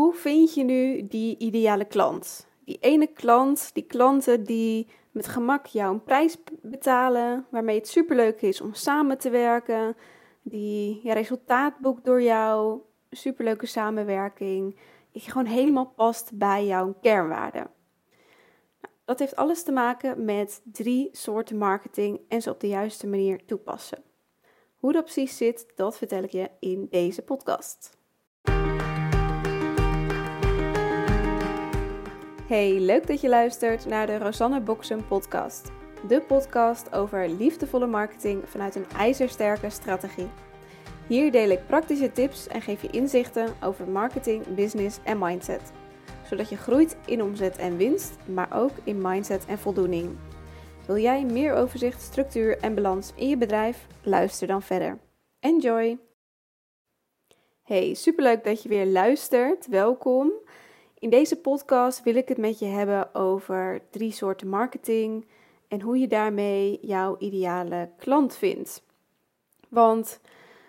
hoe vind je nu die ideale klant? Die ene klant, die klanten die met gemak jou een prijs betalen, waarmee het superleuk is om samen te werken, die ja, resultaat boekt door jou, superleuke samenwerking, die gewoon helemaal past bij jouw kernwaarden. Nou, dat heeft alles te maken met drie soorten marketing en ze op de juiste manier toepassen. Hoe dat precies zit, dat vertel ik je in deze podcast. Hey, leuk dat je luistert naar de Rosanne Boksen podcast. De podcast over liefdevolle marketing vanuit een ijzersterke strategie. Hier deel ik praktische tips en geef je inzichten over marketing, business en mindset. Zodat je groeit in omzet en winst, maar ook in mindset en voldoening. Wil jij meer overzicht, structuur en balans in je bedrijf? Luister dan verder. Enjoy! Hey, superleuk dat je weer luistert. Welkom. In deze podcast wil ik het met je hebben over drie soorten marketing en hoe je daarmee jouw ideale klant vindt. Want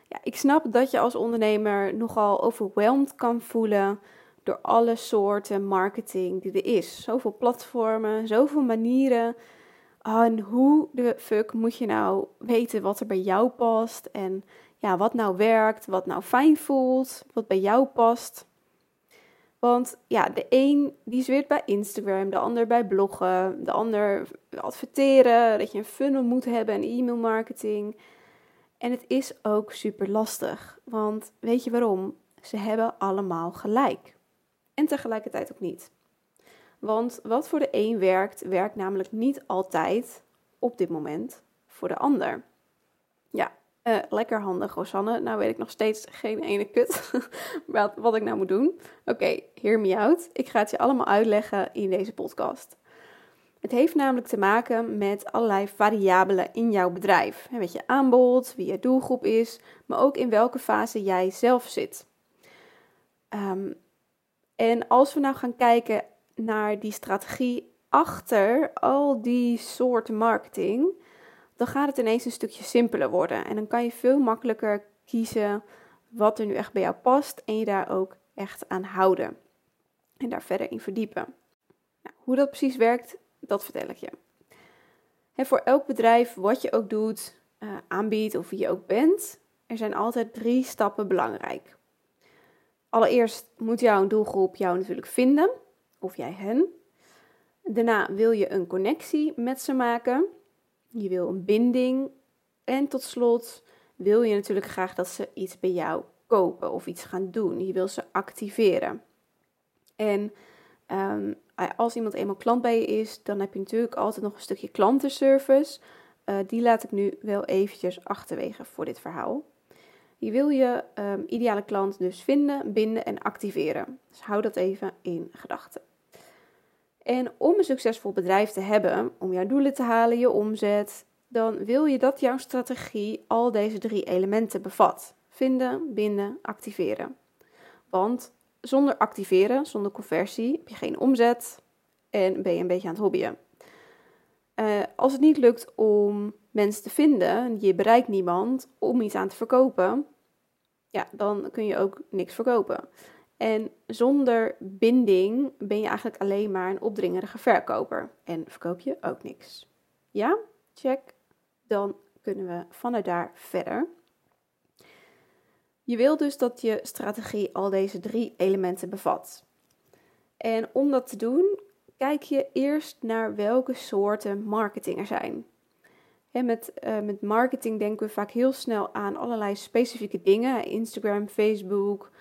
ja, ik snap dat je als ondernemer nogal overweldigd kan voelen door alle soorten marketing die er is. Zoveel platformen, zoveel manieren. En hoe de fuck moet je nou weten wat er bij jou past en ja, wat nou werkt, wat nou fijn voelt, wat bij jou past. Want ja, de een die zweert bij Instagram, de ander bij bloggen, de ander adverteren, dat je een funnel moet hebben en e-mail marketing. En het is ook super lastig, want weet je waarom? Ze hebben allemaal gelijk. En tegelijkertijd ook niet. Want wat voor de een werkt, werkt namelijk niet altijd op dit moment voor de ander. Ja, uh, lekker handig, Rosanne. Nou weet ik nog steeds geen ene kut wat, ik nou moet doen. Oké, okay, hear me out. Ik ga het je allemaal uitleggen in deze podcast. Het heeft namelijk te maken met allerlei variabelen in jouw bedrijf. Met je aanbod, wie je doelgroep is, maar ook in welke fase jij zelf zit. Um, en als we nou gaan kijken naar die strategie achter al die soorten marketing, dan gaat het ineens een stukje simpeler worden. En dan kan je veel makkelijker kiezen wat er nu echt bij jou past en je daar ook echt aan houden. En daar verder in verdiepen. Nou, hoe dat precies werkt, dat vertel ik je. En voor elk bedrijf, wat je ook doet, uh, aanbiedt of wie je ook bent, er zijn altijd drie stappen belangrijk. Allereerst moet jouw doelgroep jou natuurlijk vinden, of jij hen. Daarna wil je een connectie met ze maken. Je wil een binding. En tot slot wil je natuurlijk graag dat ze iets bij jou kopen of iets gaan doen. Je wil ze activeren. En um, als iemand eenmaal klant bij je is, dan heb je natuurlijk altijd nog een stukje klantenservice. Uh, die laat ik nu wel eventjes achterwege voor dit verhaal. Je wil je um, ideale klant dus vinden, binden en activeren. Dus hou dat even in gedachten. En om een succesvol bedrijf te hebben, om jouw doelen te halen, je omzet, dan wil je dat jouw strategie al deze drie elementen bevat: vinden, binden, activeren. Want zonder activeren, zonder conversie, heb je geen omzet en ben je een beetje aan het hobbyen. Uh, als het niet lukt om mensen te vinden, je bereikt niemand om iets aan te verkopen, ja, dan kun je ook niks verkopen. En zonder binding ben je eigenlijk alleen maar een opdringerige verkoper en verkoop je ook niks. Ja, check. Dan kunnen we vanuit daar verder. Je wil dus dat je strategie al deze drie elementen bevat. En om dat te doen, kijk je eerst naar welke soorten marketing er zijn. Met, uh, met marketing denken we vaak heel snel aan allerlei specifieke dingen: Instagram, Facebook,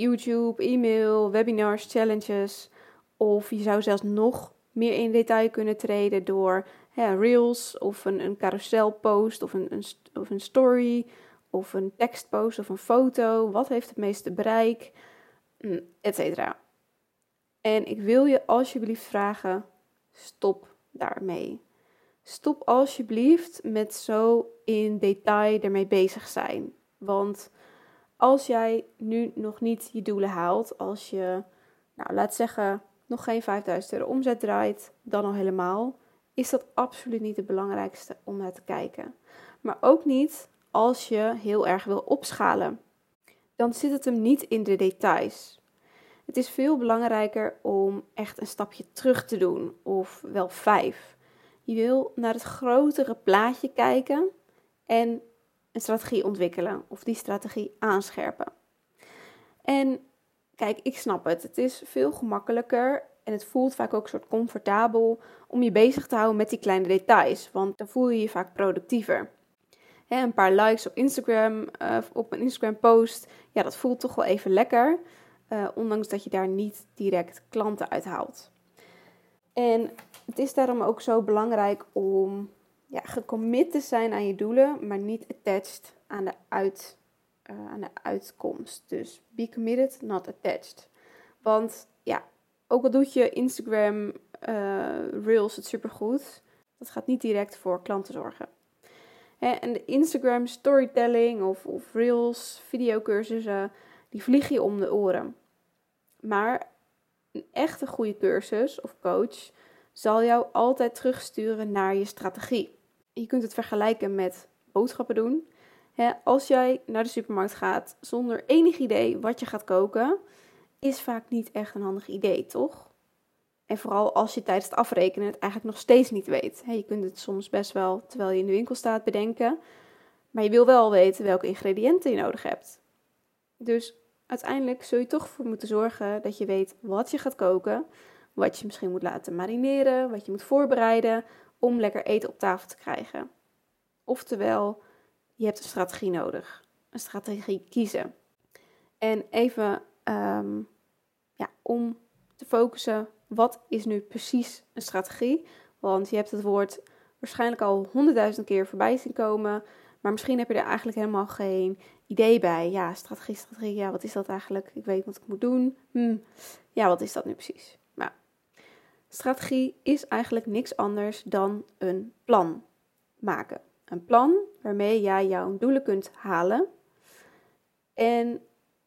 YouTube, e-mail, webinars, challenges. Of je zou zelfs nog meer in detail kunnen treden door reels of een, een carouselpost of een, een, of een story of een tekstpost of een foto. Wat heeft het meeste bereik, mm, etc. En ik wil je alsjeblieft vragen, stop daarmee. Stop alsjeblieft met zo in detail ermee bezig zijn. Want als jij nu nog niet je doelen haalt, als je, nou laat zeggen, nog geen 5000 euro omzet draait, dan al helemaal, is dat absoluut niet het belangrijkste om naar te kijken. Maar ook niet als je heel erg wil opschalen. Dan zit het hem niet in de details. Het is veel belangrijker om echt een stapje terug te doen, of wel vijf. Je wil naar het grotere plaatje kijken en een strategie ontwikkelen of die strategie aanscherpen. En kijk, ik snap het. Het is veel gemakkelijker en het voelt vaak ook een soort comfortabel om je bezig te houden met die kleine details, want dan voel je je vaak productiever. een paar likes op Instagram, uh, op een Instagram post, ja, dat voelt toch wel even lekker, uh, ondanks dat je daar niet direct klanten uit haalt. En het is daarom ook zo belangrijk om ja, gecommit te zijn aan je doelen, maar niet attached aan de, uit, uh, aan de uitkomst. Dus be committed, not attached. Want ja, ook al doet je Instagram uh, Reels het supergoed, dat gaat niet direct voor klanten zorgen. Hè, en de Instagram storytelling of, of Reels, videocursussen, die vliegen je om de oren. Maar een echte goede cursus of coach zal jou altijd terugsturen naar je strategie. Je kunt het vergelijken met boodschappen doen. als jij naar de supermarkt gaat zonder enig idee wat je gaat koken, is vaak niet echt een handig idee, toch? En vooral als je tijdens het afrekenen het eigenlijk nog steeds niet weet. je kunt het soms best wel, terwijl je in de winkel staat, bedenken. Maar je wil wel weten welke ingrediënten je nodig hebt. Dus uiteindelijk zul je toch voor moeten zorgen dat je weet wat je gaat koken. Wat je misschien moet laten marineren, wat je moet voorbereiden om lekker eten op tafel te krijgen. Oftewel, je hebt een strategie nodig. Een strategie kiezen. En even ehm, ja, om te focussen, wat is nu precies een strategie? Want je hebt het woord waarschijnlijk al honderdduizend keer voorbij zien komen. Maar misschien heb je er eigenlijk helemaal geen idee bij. Ja, strategie, strategie, ja, wat is dat eigenlijk? Ik weet wat ik moet doen. Hm, ja, wat is dat nu precies? Strategie is eigenlijk niks anders dan een plan maken. Een plan waarmee jij jouw doelen kunt halen. En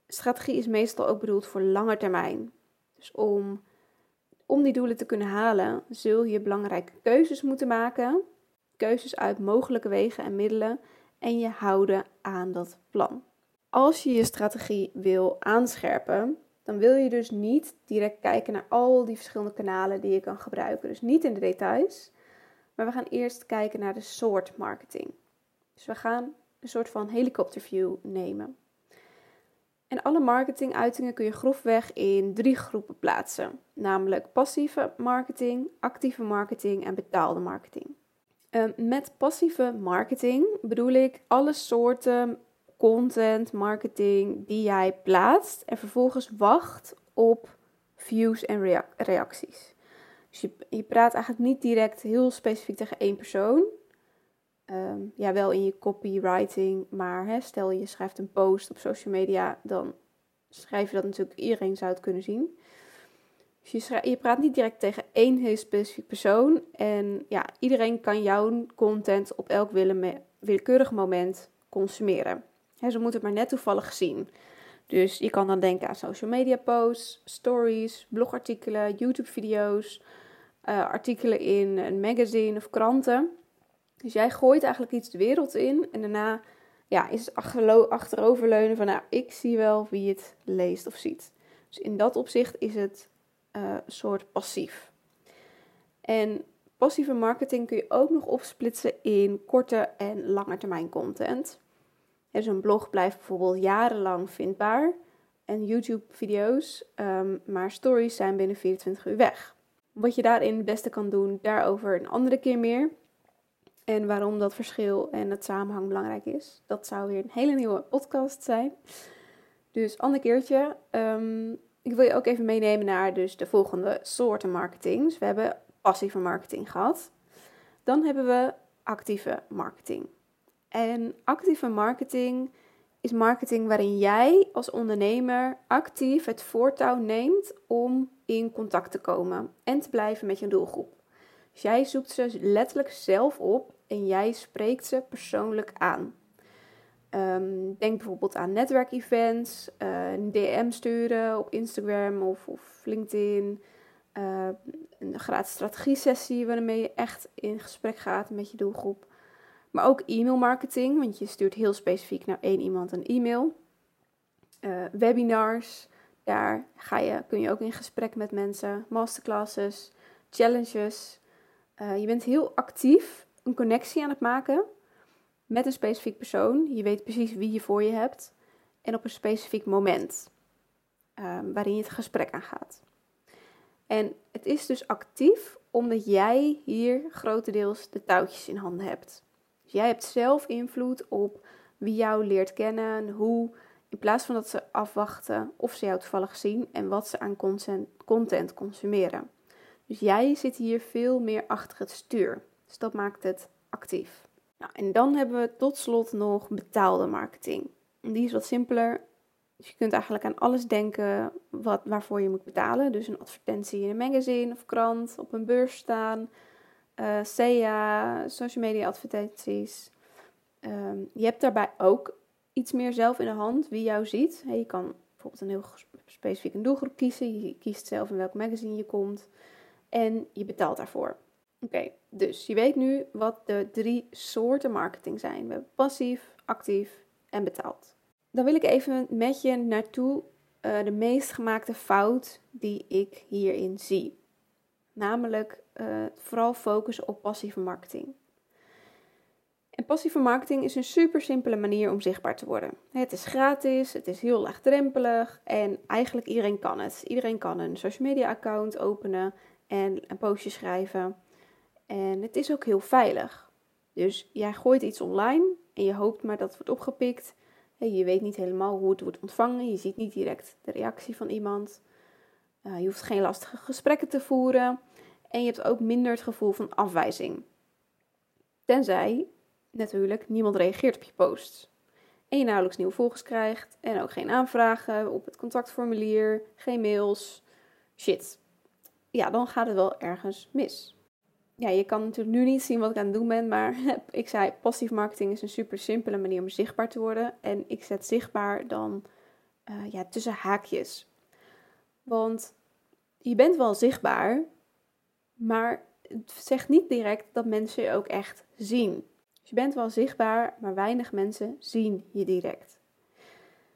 strategie is meestal ook bedoeld voor lange termijn. Dus om, om die doelen te kunnen halen, zul je belangrijke keuzes moeten maken. Keuzes uit mogelijke wegen en middelen. En je houden aan dat plan. Als je je strategie wil aanscherpen, dan wil je dus niet direct kijken naar al die verschillende kanalen die je kan gebruiken. Dus niet in de details, maar we gaan eerst kijken naar de soort marketing. Dus we gaan een soort van helikopterview nemen. En alle marketinguitingen kun je grofweg in drie groepen plaatsen, namelijk passieve marketing, actieve marketing en betaalde marketing. Ehm, met passieve marketing bedoel ik alle soorten content, marketing die jij plaatst en vervolgens wacht op views en reacties. Dus je, je, praat eigenlijk niet direct heel specifiek tegen één persoon. Um, ja, wel in je copywriting, maar hè, stel je schrijft een post op social media, dan schrijf je dat natuurlijk, iedereen zou het kunnen zien. Dus je, je praat niet direct tegen één heel specifiek persoon. En ja, iedereen kan jouw content op elk willekeurig moment consumeren. Ze moeten het maar net toevallig zien. Dus je kan dan denken aan social media posts, stories, blogartikelen, YouTube-video's, uh, artikelen in een magazine of kranten. Dus jij gooit eigenlijk iets de wereld in en daarna ja, is het achteroverleunen van nou, ik zie wel wie het leest of ziet. Dus in dat opzicht is het uh, een soort passief. En passieve marketing kun je ook nog opsplitsen in korte en lange termijn content. Een blog blijft bijvoorbeeld jarenlang vindbaar en YouTube-video's, um, maar stories zijn binnen 24 uur weg. Wat je daarin het beste kan doen, daarover een andere keer meer. En waarom dat verschil en het samenhang belangrijk is. Dat zou weer een hele nieuwe podcast zijn. Dus ander keertje. Um, ik wil je ook even meenemen naar dus de volgende soorten marketing. Dus we hebben passieve marketing gehad. Dan hebben we actieve marketing. En actieve marketing is marketing waarin jij als ondernemer actief het voortouw neemt om in contact te komen en te blijven met je doelgroep. Dus jij zoekt ze letterlijk zelf op en jij spreekt ze persoonlijk aan. Um, denk bijvoorbeeld aan netwerkevents, uh, een DM sturen op Instagram of, of LinkedIn. Uh, een gratis strategie-sessie waarmee je echt in gesprek gaat met je doelgroep. Maar ook e-mailmarketing, want je stuurt heel specifiek naar één iemand een e-mail. Uh, webinars, Daar ga je, kun je ook in gesprek met mensen, masterclasses, challenges. Uh, je bent heel actief een connectie aan het maken met een specifiek persoon. Je weet precies wie je voor je hebt en op een specifiek moment um, waarin je het gesprek aangaat. En het is dus actief omdat jij hier grotendeels de touwtjes in handen hebt. Dus jij hebt zelf invloed op wie jou leert kennen, hoe, in plaats van dat ze afwachten of ze jou toevallig zien en wat ze aan content consumeren. Dus jij zit hier veel meer achter het stuur. Dus dat maakt het actief. Nou, en dan hebben we tot slot nog betaalde marketing. Die is wat simpeler. Dus je kunt eigenlijk aan alles denken wat, waarvoor je moet betalen. Dus een advertentie in een magazine of krant, op een beurs staan, uh, SEA, social media advertenties. Ehm, je hebt daarbij ook iets meer zelf in de hand wie jou ziet. je kan bijvoorbeeld een heel specifiek een doelgroep kiezen. Je kiest zelf in welk magazine je komt en je betaalt daarvoor. Oké, dus je weet nu wat de drie soorten marketing zijn. We hebben passief, actief en betaald. Dan wil ik even met je naartoe uh, de meest gemaakte fout die ik hierin zie. Namelijk uh, vooral focussen op passieve marketing. En passieve marketing is een super simpele manier om zichtbaar te worden. Het is gratis, het is heel laagdrempelig en eigenlijk iedereen kan het. Iedereen kan een social media account openen en een postje schrijven. En het is ook heel veilig. Dus jij gooit iets online en je hoopt maar dat het wordt opgepikt. Je weet niet helemaal hoe het wordt ontvangen. Je ziet niet direct de reactie van iemand. Eh, je hoeft geen lastige gesprekken te voeren. En je hebt ook minder het gevoel van afwijzing. Tenzij natuurlijk niemand reageert op je post. En je nauwelijks nieuwe volgers krijgt. En ook geen aanvragen op het contactformulier. Geen mails. Shit. Ja, dan gaat het wel ergens mis ja, je kan natuurlijk nu niet zien wat ik aan het doen ben, maar ik zei passief marketing is een super simpele manier om zichtbaar te worden. En ik zet zichtbaar dan uh, ja, tussen haakjes. Want je bent wel zichtbaar, maar het zegt niet direct dat mensen je ook echt zien. Dus je bent wel zichtbaar, maar weinig mensen zien je direct.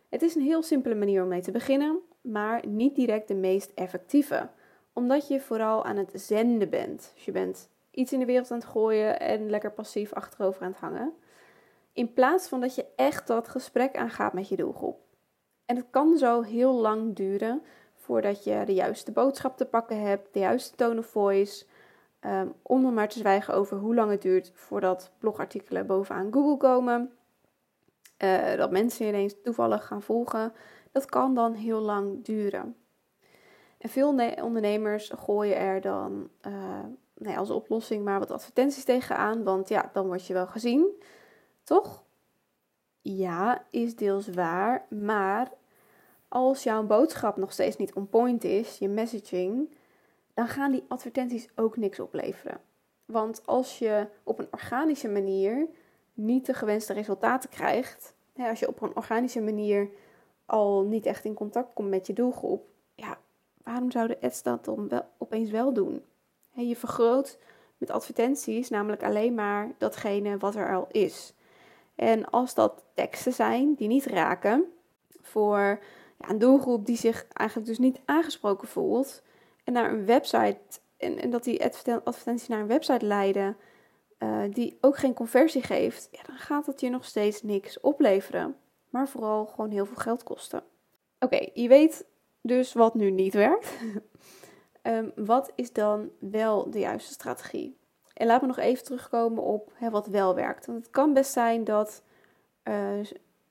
Het is een heel simpele manier om mee te beginnen, maar niet direct de meest effectieve omdat je vooral aan het zenden bent. Dus je bent iets in de wereld aan het gooien en lekker passief achterover aan het hangen. In plaats van dat je echt dat gesprek aangaat met je doelgroep. En het kan zo heel lang duren voordat je de juiste boodschap te pakken hebt, de juiste tone of voice. Um, om maar te zwijgen over hoe lang het duurt voordat blogartikelen bovenaan Google komen. Uh, dat mensen ineens toevallig gaan volgen. Dat kan dan heel lang duren. En veel ondernemers gooien er dan nee, als oplossing maar wat advertenties tegenaan, want ja, dan word je wel gezien. Toch? Ja, is deels waar, maar als jouw boodschap nog steeds niet on point is, je messaging, dan gaan die advertenties ook niks opleveren. Want als je op een organische manier niet de gewenste resultaten krijgt, hè, als je op een organische manier al niet echt in contact komt met je doelgroep, ja, waarom zouden ads dat dan wel, opeens wel doen? je vergroot met advertenties namelijk alleen maar datgene wat er al is. En als dat teksten zijn die niet raken voor een doelgroep die zich eigenlijk dus niet aangesproken voelt en naar een website en, en dat die advertenties naar een website leiden uh, die ook geen conversie geeft, ja, dan gaat dat je nog steeds niks opleveren, maar vooral gewoon heel veel geld kosten. Oké, je weet dus wat nu niet werkt. Ehm, wat is dan wel de juiste strategie? En laat me nog even terugkomen op wat wel werkt. Want het kan best zijn dat uh,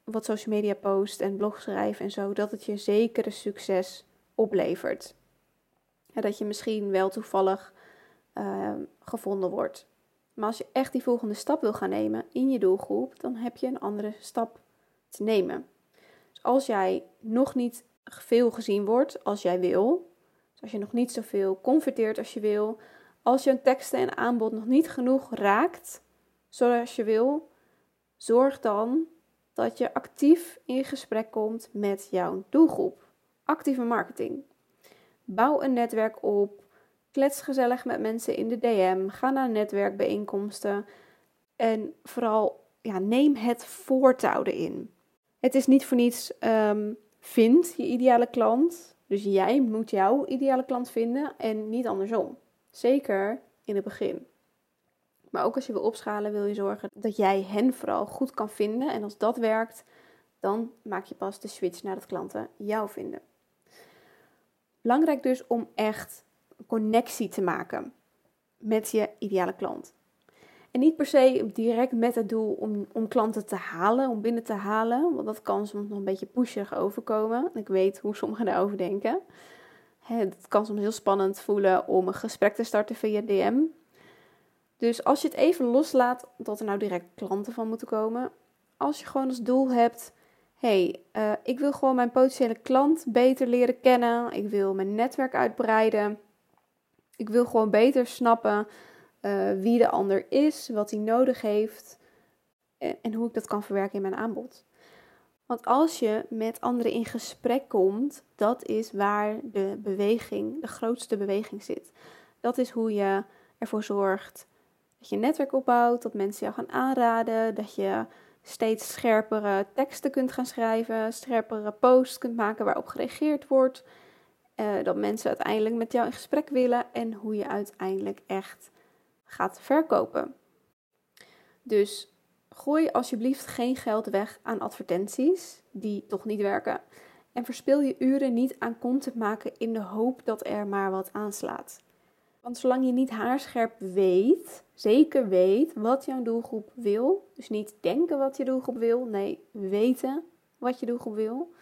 wat social media post en blogschrijven en zo, dat het je zekere succes oplevert. dat je misschien wel toevallig uh, gevonden wordt. Maar als je echt die volgende stap wil gaan nemen in je doelgroep, dan heb je een andere stap te nemen. Dus als jij nog niet veel gezien wordt als jij wil, als je nog niet zoveel converteert als je wil, als je teksten en aanbod nog niet genoeg raakt zoals je wil, zorg dan dat je actief in gesprek komt met jouw doelgroep. Actieve marketing. Bouw een netwerk op. Klets gezellig met mensen in de DM. Ga naar netwerkbijeenkomsten. En vooral ja, neem het voortouw in. Het is niet voor niets um, vind je ideale klant. Dus jij moet jouw ideale klant vinden en niet andersom. Zeker in het begin. Maar ook als je wil opschalen, wil je zorgen dat jij hen vooral goed kan vinden. En als dat werkt, dan maak je pas de switch naar dat klanten jou vinden. Belangrijk dus om echt connectie te maken met je ideale klant. En niet per se direct met het doel om, om klanten te halen, om binnen te halen. Want dat kan soms nog een beetje pusherig overkomen. Ik weet hoe sommigen daarover denken. Het kan soms heel spannend voelen om een gesprek te starten via DM. Dus als je het even loslaat dat er nou direct klanten van moeten komen. Als je gewoon als doel hebt, hey, uh, ik wil gewoon mijn potentiële klant beter leren kennen. Ik wil mijn netwerk uitbreiden. Ik wil gewoon beter snappen uh, wie de ander is, wat hij nodig heeft en, en hoe ik dat kan verwerken in mijn aanbod. Want als je met anderen in gesprek komt, dat is waar de beweging, de grootste beweging zit. Dat is hoe je ervoor zorgt dat je een netwerk opbouwt, dat mensen jou gaan aanraden, dat je steeds scherpere teksten kunt gaan schrijven, scherpere posts kunt maken waarop gereageerd wordt, uh, dat mensen uiteindelijk met jou in gesprek willen en hoe je uiteindelijk echt gaat verkopen. Dus gooi alsjeblieft geen geld weg aan advertenties die toch niet werken. En verspil je uren niet aan content maken in de hoop dat er maar wat aanslaat. Want zolang je niet haarscherp weet, zeker weet wat jouw doelgroep wil, dus niet denken wat je doelgroep wil, nee, weten wat je doelgroep wil,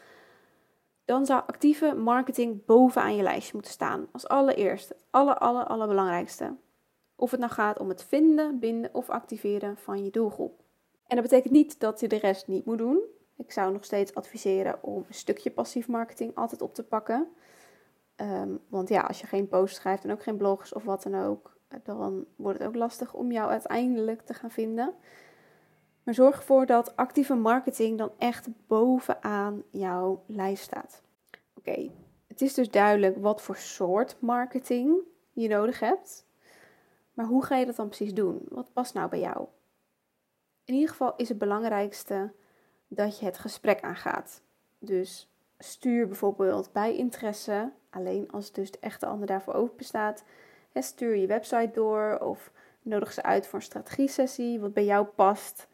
dan zou actieve marketing bovenaan je lijstje moeten staan. Als allereerste, het aller, aller, allerbelangrijkste. Of het nou gaat om het vinden, binden of activeren van je doelgroep. En dat betekent niet dat je de rest niet moet doen. Ik zou nog steeds adviseren om een stukje passief marketing altijd op te pakken. Ehm, want ja, als je geen post schrijft en ook geen blogs of wat dan ook, dan wordt het ook lastig om jou uiteindelijk te gaan vinden. Maar zorg ervoor dat actieve marketing dan echt bovenaan jouw lijst staat. Oké, het is dus duidelijk wat voor soort marketing je nodig hebt. Maar hoe ga je dat dan precies doen? Wat past nou bij jou? In ieder geval is het belangrijkste dat je het gesprek aangaat. Dus stuur bijvoorbeeld bij interesse, alleen als dus de echte ander daarvoor open staat. Stuur je website door of nodig ze uit voor een strategie-sessie wat bij jou past.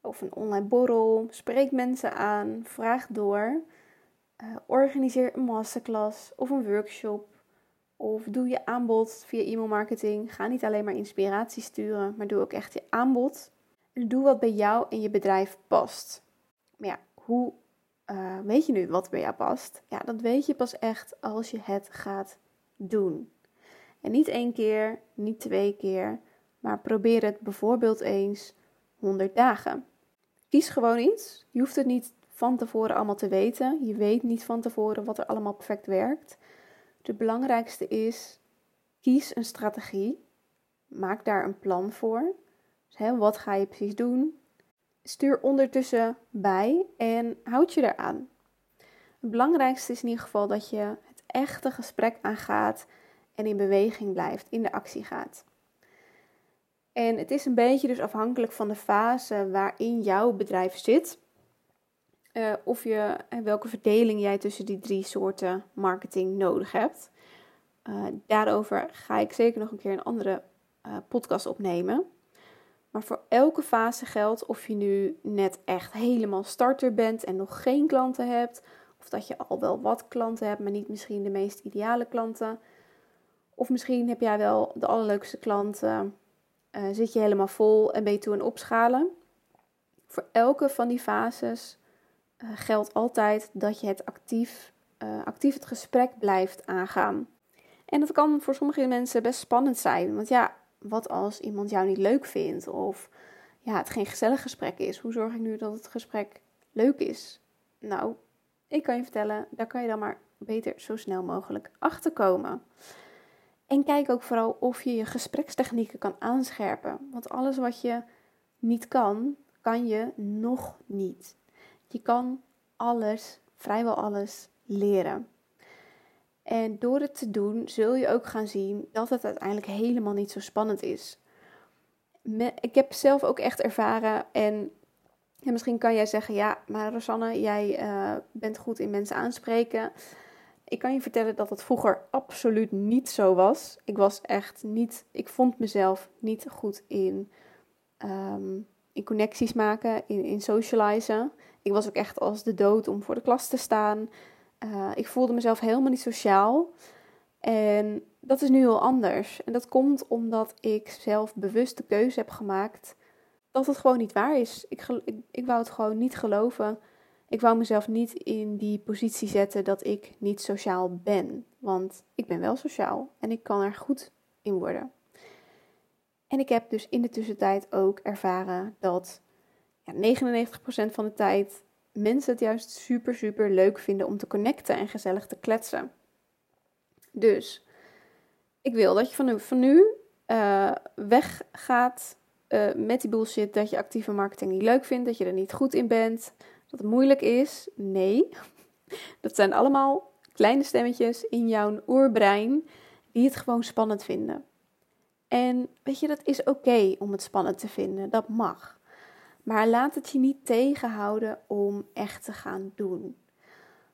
Of een online borrel. Spreek mensen aan, vraag door. Uh, organiseer een masterclass of een workshop of doe je aanbod via e-mailmarketing. Ga niet alleen maar inspiratie sturen, maar doe ook echt je aanbod. En doe wat bij jou en je bedrijf past. Maar ja, hoe uh, weet je nu wat bij jou past? Ja, dat weet je pas echt als je het gaat doen. En niet één keer, niet twee keer, maar probeer het bijvoorbeeld eens 100 dagen. Kies gewoon iets. Je hoeft het niet van tevoren allemaal te weten. Je weet niet van tevoren wat er allemaal perfect werkt. De belangrijkste is, kies een strategie. Maak daar een plan voor. Dus, hè, wat ga je precies doen? Stuur ondertussen bij en houd je eraan. Het belangrijkste is in ieder geval dat je het echte gesprek aangaat en in beweging blijft, in de actie gaat. En het is een beetje dus afhankelijk van de fase waarin jouw bedrijf zit. Uh, of je, en welke verdeling jij tussen die drie soorten marketing nodig hebt. Uh, daarover ga ik zeker nog een keer een andere podcast opnemen. Maar voor elke fase geldt of je nu net echt helemaal starter bent en nog geen klanten hebt. Of dat je al wel wat klanten hebt, maar niet misschien de meest ideale klanten. Of misschien heb jij wel de allerleukste klanten, zit je helemaal vol en ben je toe aan opschalen. Voor elke van die fases uh, geldt altijd dat je het actief, uh, actief het gesprek blijft aangaan. En dat kan voor sommige mensen best spannend zijn. Want ja, wat als iemand jou niet leuk vindt? Of ja, het geen gezellig gesprek is. Hoe zorg ik nu dat het gesprek leuk is? Nou, ik kan je vertellen, daar kan je dan maar beter zo snel mogelijk achter komen. En kijk ook vooral of je je gesprekstechnieken kan aanscherpen. Want alles wat je niet kan, kan je nog niet. Je kan alles, vrijwel alles, leren. En door het te doen zul je ook gaan zien dat het uiteindelijk helemaal niet zo spannend is. Ik heb zelf ook echt ervaren en En misschien kan jij zeggen, ja, maar Rosanne, jij uh, bent goed in mensen aanspreken. Ik kan je vertellen dat het vroeger absoluut niet zo was. Ik was echt niet, ik vond mezelf niet goed in, um, in connecties maken, in, in socializen. Ik was ook echt als de dood om voor de klas te staan. Uh, ik voelde mezelf helemaal niet sociaal. En dat is nu heel anders. En dat komt omdat ik zelf bewust de keuze heb gemaakt dat het gewoon niet waar is. Ik, ik, ik wou het gewoon niet geloven. Ik wou mezelf niet in die positie zetten dat ik niet sociaal ben. Want ik ben wel sociaal en ik kan er goed in worden. En ik heb dus in de tussentijd ook ervaren dat ja, 99% van de tijd mensen het juist super, super leuk vinden om te connecten en gezellig te kletsen. Dus ik wil dat je van nu, van nu uh, weggaat uh, met die bullshit dat je actieve marketing niet leuk vindt, dat je er niet goed in bent, dat het moeilijk is. Nee, dat zijn allemaal kleine stemmetjes in jouw oerbrein die het gewoon spannend vinden. En weet je, dat is oké om het spannend te vinden, dat mag. Maar laat het je niet tegenhouden om echt te gaan doen.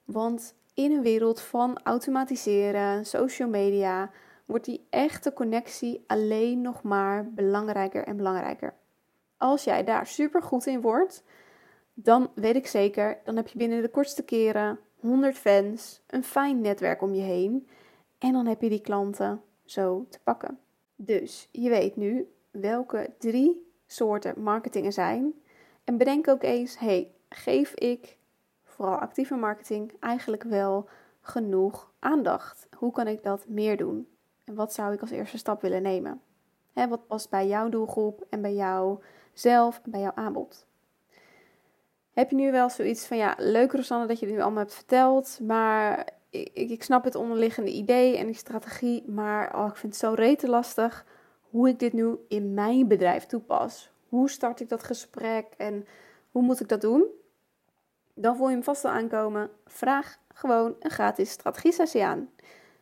Want in een wereld van automatiseren, social media, wordt die echte connectie alleen nog maar belangrijker en belangrijker. Als jij daar super goed in wordt, dan weet ik zeker, dan heb je binnen de kortste keren 100 fans, een fijn netwerk om je heen en dan heb je die klanten zo te pakken. Dus je weet nu welke drie soorten marketing zijn en bedenk ook eens, hey, geef ik vooral actieve marketing eigenlijk wel genoeg aandacht? Hoe kan ik dat meer doen? En wat zou ik als eerste stap willen nemen? Hè, wat past bij jouw doelgroep en bij jou zelf en bij jouw aanbod? Heb je nu wel zoiets van, ja, leuk Rosanne dat je dit nu allemaal hebt verteld, maar ik, ik snap het onderliggende idee en die strategie, maar oh, ik vind het zo rete lastig hoe ik dit nu in mijn bedrijf toepas. Hoe start ik dat gesprek en hoe moet ik dat doen? Dan voel je hem vast al aankomen. Vraag gewoon een gratis strategie-sessie aan.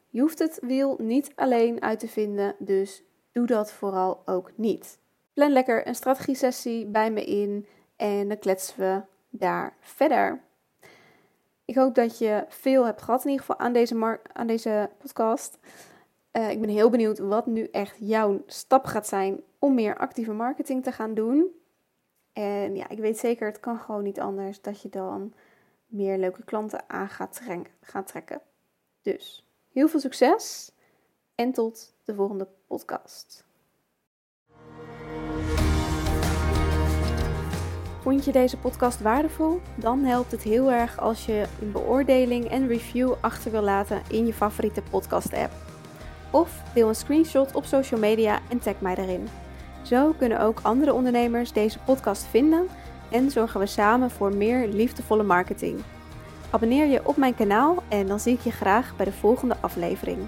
Je hoeft het wiel niet alleen uit te vinden, dus doe dat vooral ook niet. Plan lekker een strategie-sessie bij me in en dan kletsen we daar verder. Ik hoop dat je veel hebt gehad in ieder geval aan deze, aan deze podcast. Uh, ik ben heel benieuwd wat nu echt jouw stap gaat zijn om meer actieve marketing te gaan doen. En ja, ik weet zeker, het kan gewoon niet anders dat je dan meer leuke klanten aan gaat, gaat trekken. Dus heel veel succes en tot de volgende podcast. Vond je deze podcast waardevol? Dan helpt het heel erg als je een beoordeling en review achter wil laten in je favoriete podcast-app. Of deel een screenshot op social media en tag mij erin. Zo kunnen ook andere ondernemers deze podcast vinden en zorgen we samen voor meer liefdevolle marketing. Abonneer je op mijn kanaal en dan zie ik je graag bij de volgende aflevering.